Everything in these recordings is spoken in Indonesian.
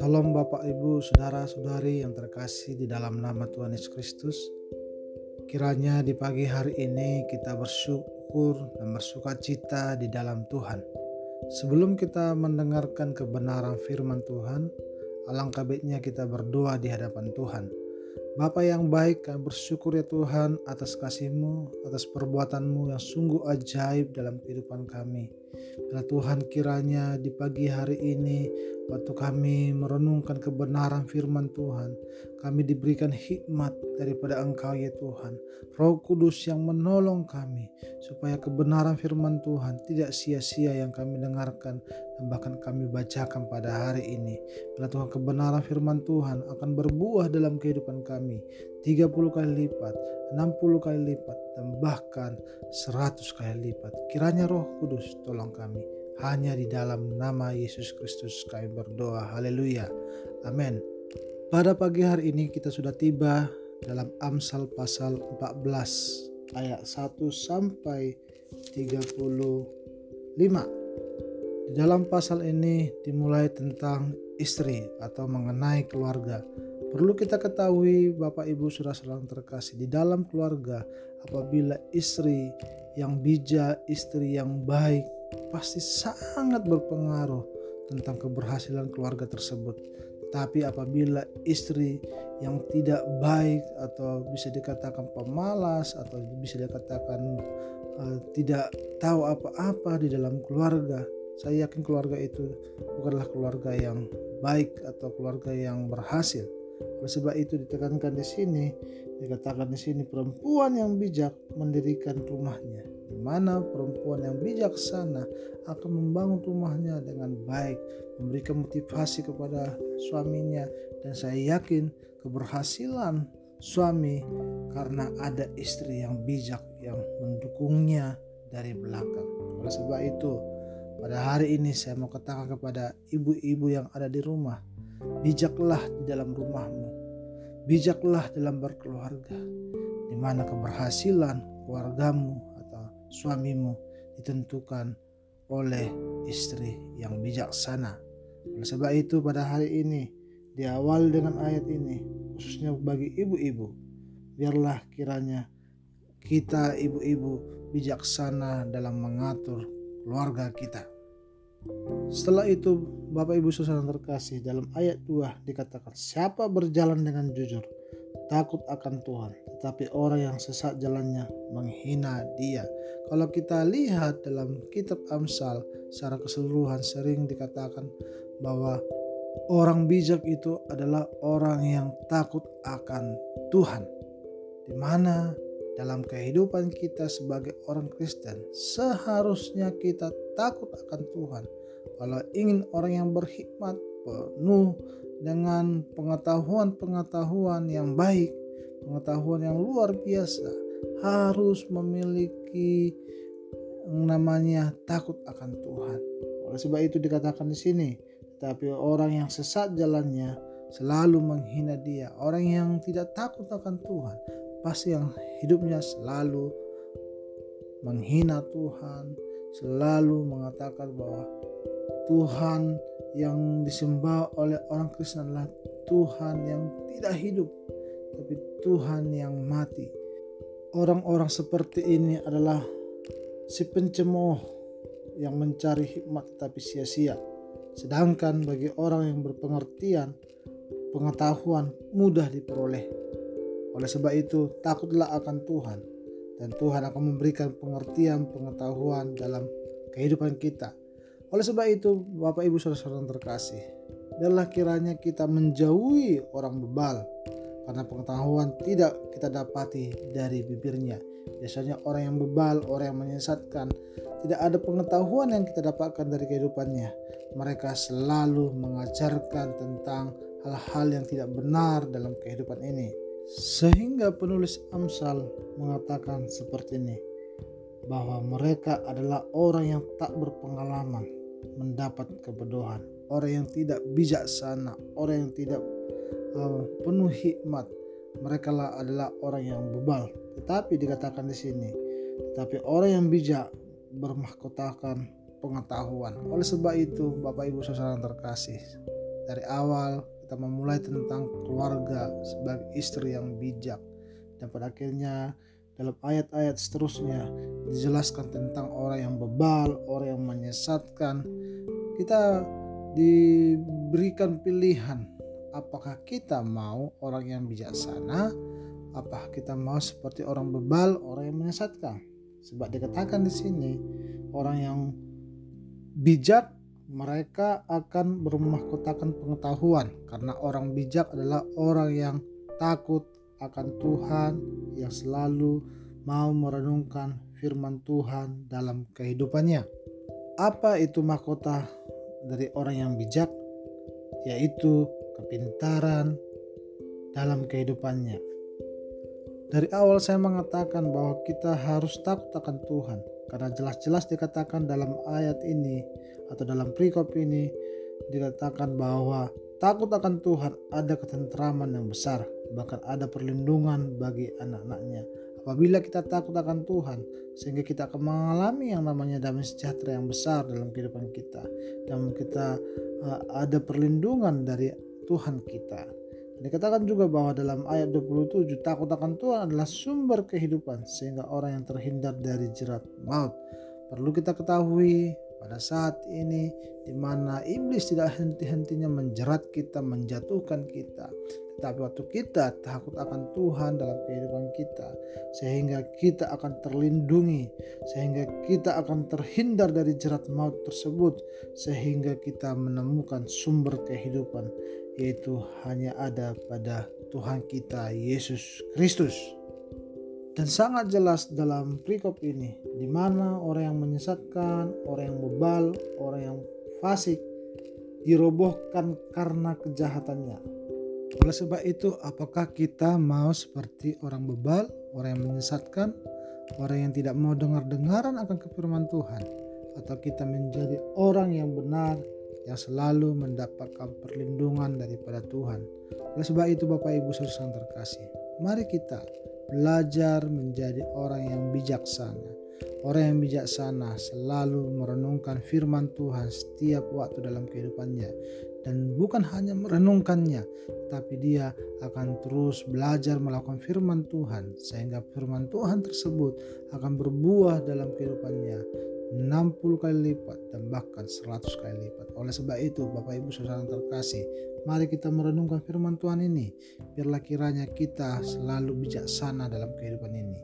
Salam Bapak Ibu, Saudara-saudari yang terkasih di dalam nama Tuhan Yesus Kristus. Kiranya di pagi hari ini kita bersyukur dan bersuka cita di dalam Tuhan. Sebelum kita mendengarkan kebenaran firman Tuhan, alangkah baiknya kita berdoa di hadapan Tuhan. Bapa yang baik, kami bersyukur ya Tuhan atas kasih-Mu, atas perbuatan-Mu yang sungguh ajaib dalam kehidupan kami. Bila Tuhan kiranya di pagi hari ini waktu kami merenungkan kebenaran firman Tuhan, kami diberikan hikmat daripada Engkau ya Tuhan. Roh Kudus yang menolong kami supaya kebenaran firman Tuhan tidak sia-sia yang kami dengarkan dan bahkan kami bacakan pada hari ini. Bila Tuhan kebenaran firman Tuhan akan berbuah dalam kehidupan kami 30 kali lipat, 60 kali lipat, dan bahkan 100 kali lipat. Kiranya roh kudus tolong kami. Hanya di dalam nama Yesus Kristus kami berdoa. Haleluya. Amin. Pada pagi hari ini kita sudah tiba dalam Amsal pasal 14 ayat 1 sampai 35. Di dalam pasal ini dimulai tentang istri atau mengenai keluarga. Perlu kita ketahui Bapak Ibu sudah selalu terkasih di dalam keluarga apabila istri yang bijak, istri yang baik pasti sangat berpengaruh tentang keberhasilan keluarga tersebut. Tapi apabila istri yang tidak baik atau bisa dikatakan pemalas atau bisa dikatakan uh, tidak tahu apa-apa di dalam keluarga, saya yakin keluarga itu bukanlah keluarga yang baik atau keluarga yang berhasil. Oleh sebab itu ditekankan di sini, dikatakan di sini perempuan yang bijak mendirikan rumahnya. Di mana perempuan yang bijaksana akan membangun rumahnya dengan baik, memberikan motivasi kepada suaminya dan saya yakin keberhasilan suami karena ada istri yang bijak yang mendukungnya dari belakang. Oleh sebab itu, pada hari ini saya mau katakan kepada ibu-ibu yang ada di rumah, Bijaklah di dalam rumahmu. Bijaklah dalam berkeluarga. Di mana keberhasilan keluargamu atau suamimu ditentukan oleh istri yang bijaksana. Oleh sebab itu pada hari ini diawali dengan ayat ini khususnya bagi ibu-ibu. Biarlah kiranya kita ibu-ibu bijaksana dalam mengatur keluarga kita. Setelah itu Bapak Ibu Saudara terkasih dalam ayat 2 dikatakan siapa berjalan dengan jujur takut akan Tuhan tetapi orang yang sesat jalannya menghina dia. Kalau kita lihat dalam kitab Amsal secara keseluruhan sering dikatakan bahwa orang bijak itu adalah orang yang takut akan Tuhan. Di mana dalam kehidupan kita sebagai orang Kristen, seharusnya kita takut akan Tuhan. Kalau ingin orang yang berhikmat, penuh dengan pengetahuan-pengetahuan yang baik, pengetahuan yang luar biasa, harus memiliki namanya takut akan Tuhan. Oleh sebab itu dikatakan di sini, tapi orang yang sesat jalannya selalu menghina dia. Orang yang tidak takut akan Tuhan pasti yang hidupnya selalu menghina Tuhan, selalu mengatakan bahwa Tuhan yang disembah oleh orang Kristen adalah Tuhan yang tidak hidup, tapi Tuhan yang mati. Orang-orang seperti ini adalah si pencemooh yang mencari hikmat tapi sia-sia. Sedangkan bagi orang yang berpengertian, pengetahuan mudah diperoleh. Oleh sebab itu, takutlah akan Tuhan dan Tuhan akan memberikan pengertian, pengetahuan dalam kehidupan kita. Oleh sebab itu, Bapak Ibu Saudara-saudara terkasih, biarlah kiranya kita menjauhi orang bebal karena pengetahuan tidak kita dapati dari bibirnya. Biasanya orang yang bebal, orang yang menyesatkan, tidak ada pengetahuan yang kita dapatkan dari kehidupannya. Mereka selalu mengajarkan tentang hal-hal yang tidak benar dalam kehidupan ini. Sehingga penulis Amsal mengatakan seperti ini bahwa mereka adalah orang yang tak berpengalaman mendapat kebodohan, orang yang tidak bijaksana, orang yang tidak uh, penuh hikmat. Mereka lah adalah orang yang bebal. Tetapi dikatakan di sini, tetapi orang yang bijak bermahkotakan pengetahuan. Oleh sebab itu, Bapak Ibu Saudara terkasih, dari awal kita memulai tentang keluarga sebagai istri yang bijak dan pada akhirnya dalam ayat-ayat seterusnya dijelaskan tentang orang yang bebal, orang yang menyesatkan. Kita diberikan pilihan apakah kita mau orang yang bijaksana, apakah kita mau seperti orang bebal, orang yang menyesatkan. Sebab dikatakan di sini orang yang bijak mereka akan bermahkotakan pengetahuan karena orang bijak adalah orang yang takut akan Tuhan yang selalu mau merenungkan firman Tuhan dalam kehidupannya. Apa itu mahkota dari orang yang bijak? Yaitu kepintaran dalam kehidupannya. Dari awal saya mengatakan bahwa kita harus takut akan Tuhan karena jelas-jelas dikatakan dalam ayat ini atau dalam perikop ini dikatakan bahwa takut akan Tuhan ada ketentraman yang besar bahkan ada perlindungan bagi anak-anaknya. Apabila kita takut akan Tuhan, sehingga kita akan mengalami yang namanya damai sejahtera yang besar dalam kehidupan kita, dan kita uh, ada perlindungan dari Tuhan kita. Dikatakan juga bahwa dalam ayat 27 takut akan Tuhan adalah sumber kehidupan sehingga orang yang terhindar dari jerat maut. Perlu kita ketahui pada saat ini di mana iblis tidak henti-hentinya menjerat kita, menjatuhkan kita. Tetapi waktu kita takut akan Tuhan dalam kehidupan kita, sehingga kita akan terlindungi, sehingga kita akan terhindar dari jerat maut tersebut, sehingga kita menemukan sumber kehidupan, yaitu hanya ada pada Tuhan kita Yesus Kristus. Dan sangat jelas dalam perikop ini, di mana orang yang menyesatkan, orang yang bebal, orang yang fasik, dirobohkan karena kejahatannya. Oleh sebab itu, apakah kita mau seperti orang bebal, orang yang menyesatkan, orang yang tidak mau dengar-dengaran akan kefirman Tuhan, atau kita menjadi orang yang benar yang selalu mendapatkan perlindungan daripada Tuhan. Oleh sebab itu, Bapak Ibu Saudara terkasih, mari kita belajar menjadi orang yang bijaksana. Orang yang bijaksana selalu merenungkan firman Tuhan setiap waktu dalam kehidupannya dan bukan hanya merenungkannya, tapi dia akan terus belajar melakukan firman Tuhan sehingga firman Tuhan tersebut akan berbuah dalam kehidupannya 60 kali lipat dan bahkan 100 kali lipat. Oleh sebab itu, Bapak Ibu Saudara terkasih, mari kita merenungkan firman Tuhan ini. Biarlah kiranya kita selalu bijaksana dalam kehidupan ini.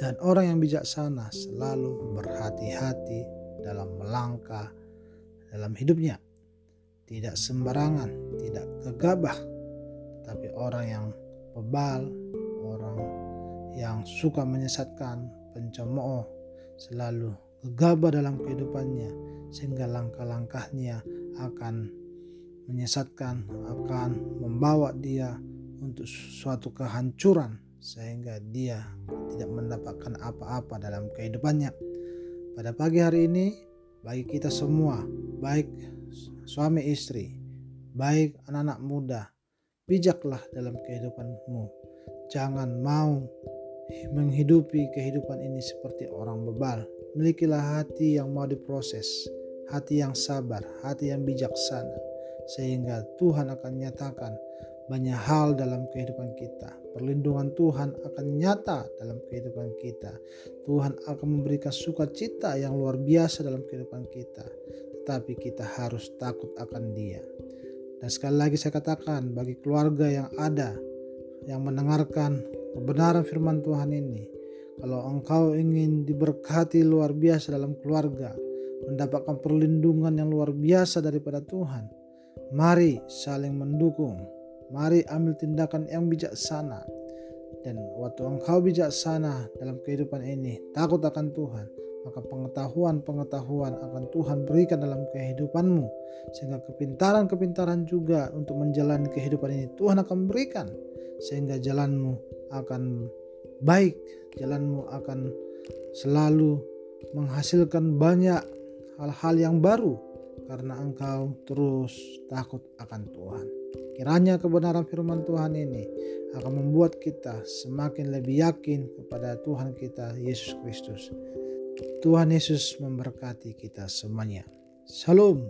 Dan orang yang bijaksana selalu berhati-hati dalam melangkah dalam hidupnya tidak sembarangan, tidak gegabah, tapi orang yang bebal, orang yang suka menyesatkan, pencemooh, selalu gegabah dalam kehidupannya, sehingga langkah-langkahnya akan menyesatkan, akan membawa dia untuk suatu kehancuran, sehingga dia tidak mendapatkan apa-apa dalam kehidupannya. Pada pagi hari ini, bagi kita semua, baik suami istri, baik anak-anak muda, bijaklah dalam kehidupanmu. Jangan mau menghidupi kehidupan ini seperti orang bebal. Milikilah hati yang mau diproses, hati yang sabar, hati yang bijaksana, sehingga Tuhan akan nyatakan banyak hal dalam kehidupan kita. Perlindungan Tuhan akan nyata dalam kehidupan kita. Tuhan akan memberikan sukacita yang luar biasa dalam kehidupan kita tapi kita harus takut akan Dia. Dan sekali lagi saya katakan bagi keluarga yang ada yang mendengarkan kebenaran firman Tuhan ini, kalau engkau ingin diberkati luar biasa dalam keluarga, mendapatkan perlindungan yang luar biasa daripada Tuhan, mari saling mendukung. Mari ambil tindakan yang bijaksana. Dan waktu engkau bijaksana dalam kehidupan ini, takut akan Tuhan, maka pengetahuan-pengetahuan akan Tuhan berikan dalam kehidupanmu sehingga kepintaran-kepintaran juga untuk menjalani kehidupan ini Tuhan akan berikan sehingga jalanmu akan baik jalanmu akan selalu menghasilkan banyak hal-hal yang baru karena engkau terus takut akan Tuhan. Kiranya kebenaran firman Tuhan ini akan membuat kita semakin lebih yakin kepada Tuhan kita Yesus Kristus Tuhan Yesus memberkati kita semuanya. Shalom.